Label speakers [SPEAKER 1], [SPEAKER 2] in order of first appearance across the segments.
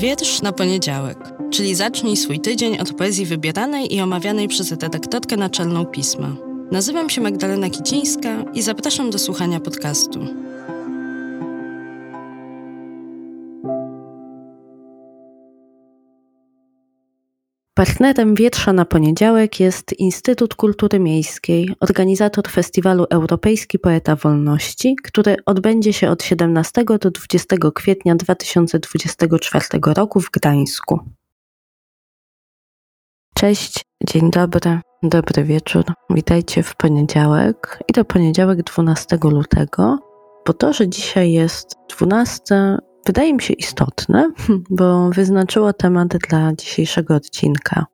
[SPEAKER 1] Wiersz na poniedziałek, czyli zacznij swój tydzień od poezji wybieranej i omawianej przez redaktorkę naczelną pisma. Nazywam się Magdalena Kicińska i zapraszam do słuchania podcastu. Partnerem Wietrza na poniedziałek jest Instytut Kultury Miejskiej, organizator festiwalu Europejski Poeta Wolności, który odbędzie się od 17 do 20 kwietnia 2024 roku w Gdańsku. Cześć, dzień dobry, dobry wieczór. Witajcie w poniedziałek i to poniedziałek 12 lutego, bo to, że dzisiaj jest 12, wydaje mi się istotne, bo wyznaczyło temat dla dzisiejszego odcinka.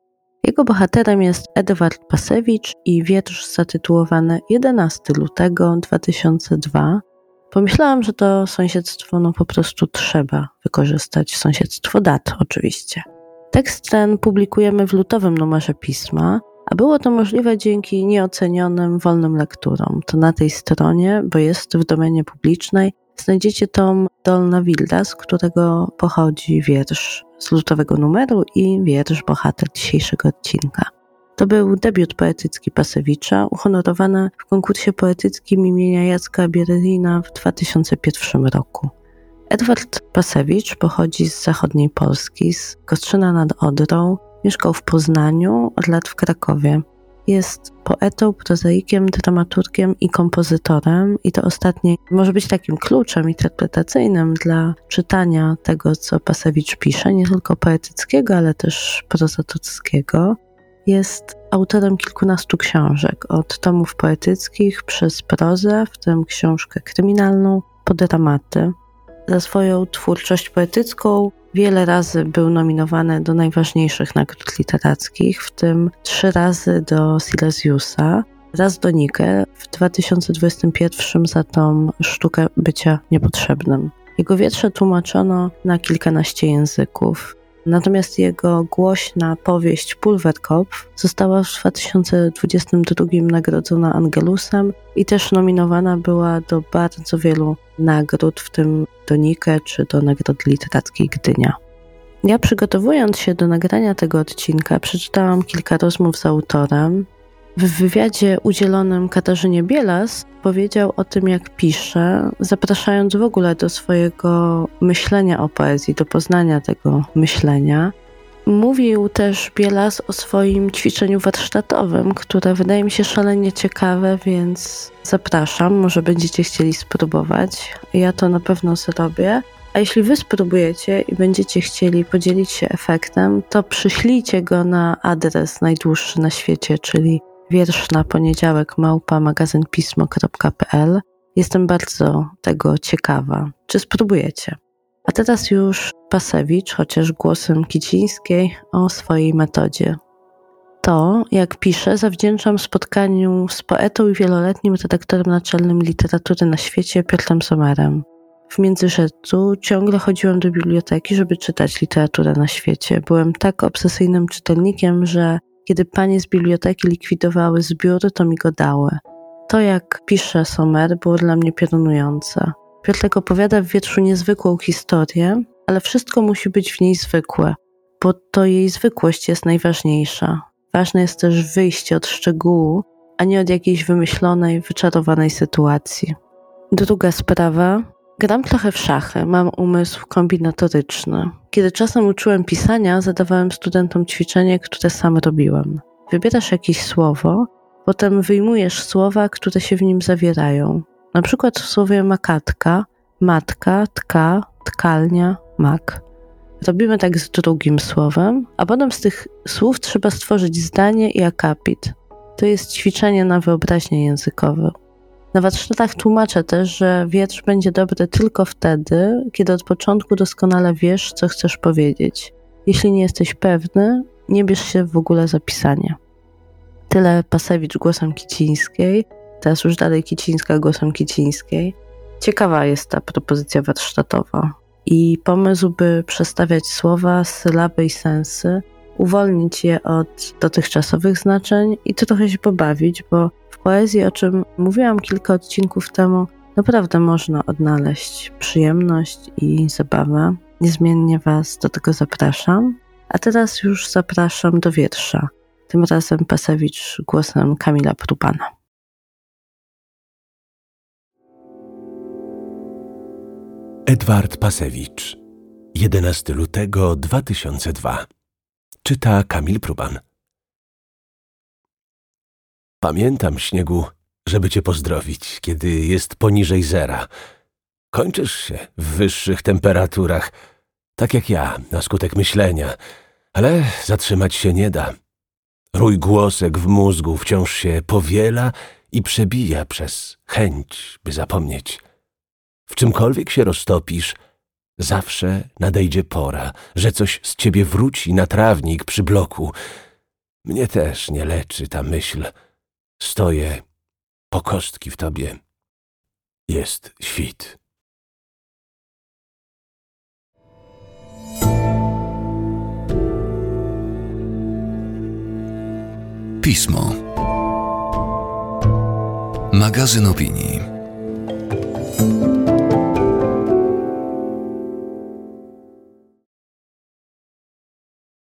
[SPEAKER 1] Jego bohaterem jest Edward Pasewicz i wiersz zatytułowany 11 lutego 2002. Pomyślałam, że to sąsiedztwo no po prostu trzeba wykorzystać, sąsiedztwo dat oczywiście. Tekst ten publikujemy w lutowym numerze pisma, a było to możliwe dzięki nieocenionym wolnym lekturom. To na tej stronie, bo jest w domenie publicznej, znajdziecie tom Dolna Wilda, z którego pochodzi wiersz z lutowego numeru i wiersz bohater dzisiejszego odcinka. To był debiut poetycki Pasewicza, uhonorowany w konkursie poetyckim imienia Jacka Bierlina w 2001 roku. Edward Pasewicz pochodzi z zachodniej Polski, z Kostrzyna nad Odrą, mieszkał w Poznaniu, od lat w Krakowie. Jest poetą, prozaikiem, dramaturgiem i kompozytorem, i to ostatnie może być takim kluczem interpretacyjnym dla czytania tego, co Pasewicz pisze, nie tylko poetyckiego, ale też prozatorskiego. Jest autorem kilkunastu książek, od tomów poetyckich przez prozę, w tym książkę kryminalną, po dramaty. Za swoją twórczość poetycką wiele razy był nominowany do najważniejszych nagród literackich, w tym trzy razy do Silesiusa, raz do Nike w 2021 za tą sztukę bycia niepotrzebnym. Jego wiersze tłumaczono na kilkanaście języków. Natomiast jego głośna powieść Pulverkopf została w 2022 nagrodzona Angelusem i też nominowana była do bardzo wielu nagród, w tym do Nike czy do Nagrody Literackiej Gdynia. Ja przygotowując się do nagrania tego odcinka, przeczytałam kilka rozmów z autorem. W wywiadzie udzielonym Katarzynie Bielas powiedział o tym, jak pisze, zapraszając w ogóle do swojego myślenia o poezji, do poznania tego myślenia. Mówił też Bielas o swoim ćwiczeniu warsztatowym, które wydaje mi się szalenie ciekawe, więc zapraszam, może będziecie chcieli spróbować. Ja to na pewno zrobię. A jeśli wy spróbujecie i będziecie chcieli podzielić się efektem, to przyślijcie go na adres najdłuższy na świecie, czyli wiersz na poniedziałek małpa magazynpismo.pl. Jestem bardzo tego ciekawa. Czy spróbujecie? A teraz już Pasewicz, chociaż głosem Kicińskiej, o swojej metodzie. To, jak piszę, zawdzięczam spotkaniu z poetą i wieloletnim redaktorem naczelnym literatury na świecie Piotrem Somerem. W Międzyrzecu ciągle chodziłam do biblioteki, żeby czytać literaturę na świecie. Byłem tak obsesyjnym czytelnikiem, że kiedy panie z biblioteki likwidowały zbiór, to mi go dały. To, jak pisze Sommer, było dla mnie piorunujące. Piotrek opowiada w wierszu niezwykłą historię, ale wszystko musi być w niej zwykłe, bo to jej zwykłość jest najważniejsza. Ważne jest też wyjście od szczegółu, a nie od jakiejś wymyślonej, wyczarowanej sytuacji. Druga sprawa. Gram trochę w szachy, mam umysł kombinatoryczny. Kiedy czasem uczyłem pisania, zadawałem studentom ćwiczenie, które sam robiłem. Wybierasz jakieś słowo, potem wyjmujesz słowa, które się w nim zawierają. Na przykład w słowie makatka, matka, tka, tkalnia, mak. Robimy tak z drugim słowem, a potem z tych słów trzeba stworzyć zdanie i akapit. To jest ćwiczenie na wyobraźnię językową. Na warsztatach tłumaczę też, że wiersz będzie dobry tylko wtedy, kiedy od początku doskonale wiesz, co chcesz powiedzieć. Jeśli nie jesteś pewny, nie bierz się w ogóle za pisanie. Tyle Pasewicz głosem Kicińskiej, teraz już dalej Kicińska głosem Kicińskiej. Ciekawa jest ta propozycja warsztatowa i pomysł, by przestawiać słowa, sylaby i sensy, uwolnić je od dotychczasowych znaczeń i trochę się pobawić, bo poezji, o czym mówiłam kilka odcinków temu, naprawdę można odnaleźć przyjemność i zabawę. niezmiennie Was do tego zapraszam. A teraz już zapraszam do wiersza. Tym razem Pasewicz głosem Kamila Prubana.
[SPEAKER 2] Edward Pasewicz 11 lutego 2002 Czyta Kamil Pruban Pamiętam, śniegu, żeby cię pozdrowić, kiedy jest poniżej zera. Kończysz się w wyższych temperaturach, tak jak ja, na skutek myślenia, ale zatrzymać się nie da. Rój głosek w mózgu wciąż się powiela i przebija przez chęć, by zapomnieć. W czymkolwiek się roztopisz, zawsze nadejdzie pora, że coś z ciebie wróci na trawnik przy bloku. Mnie też nie leczy ta myśl. Stoję po kostki w tobie. Jest świt.
[SPEAKER 3] Pismo. Magazyn opinii.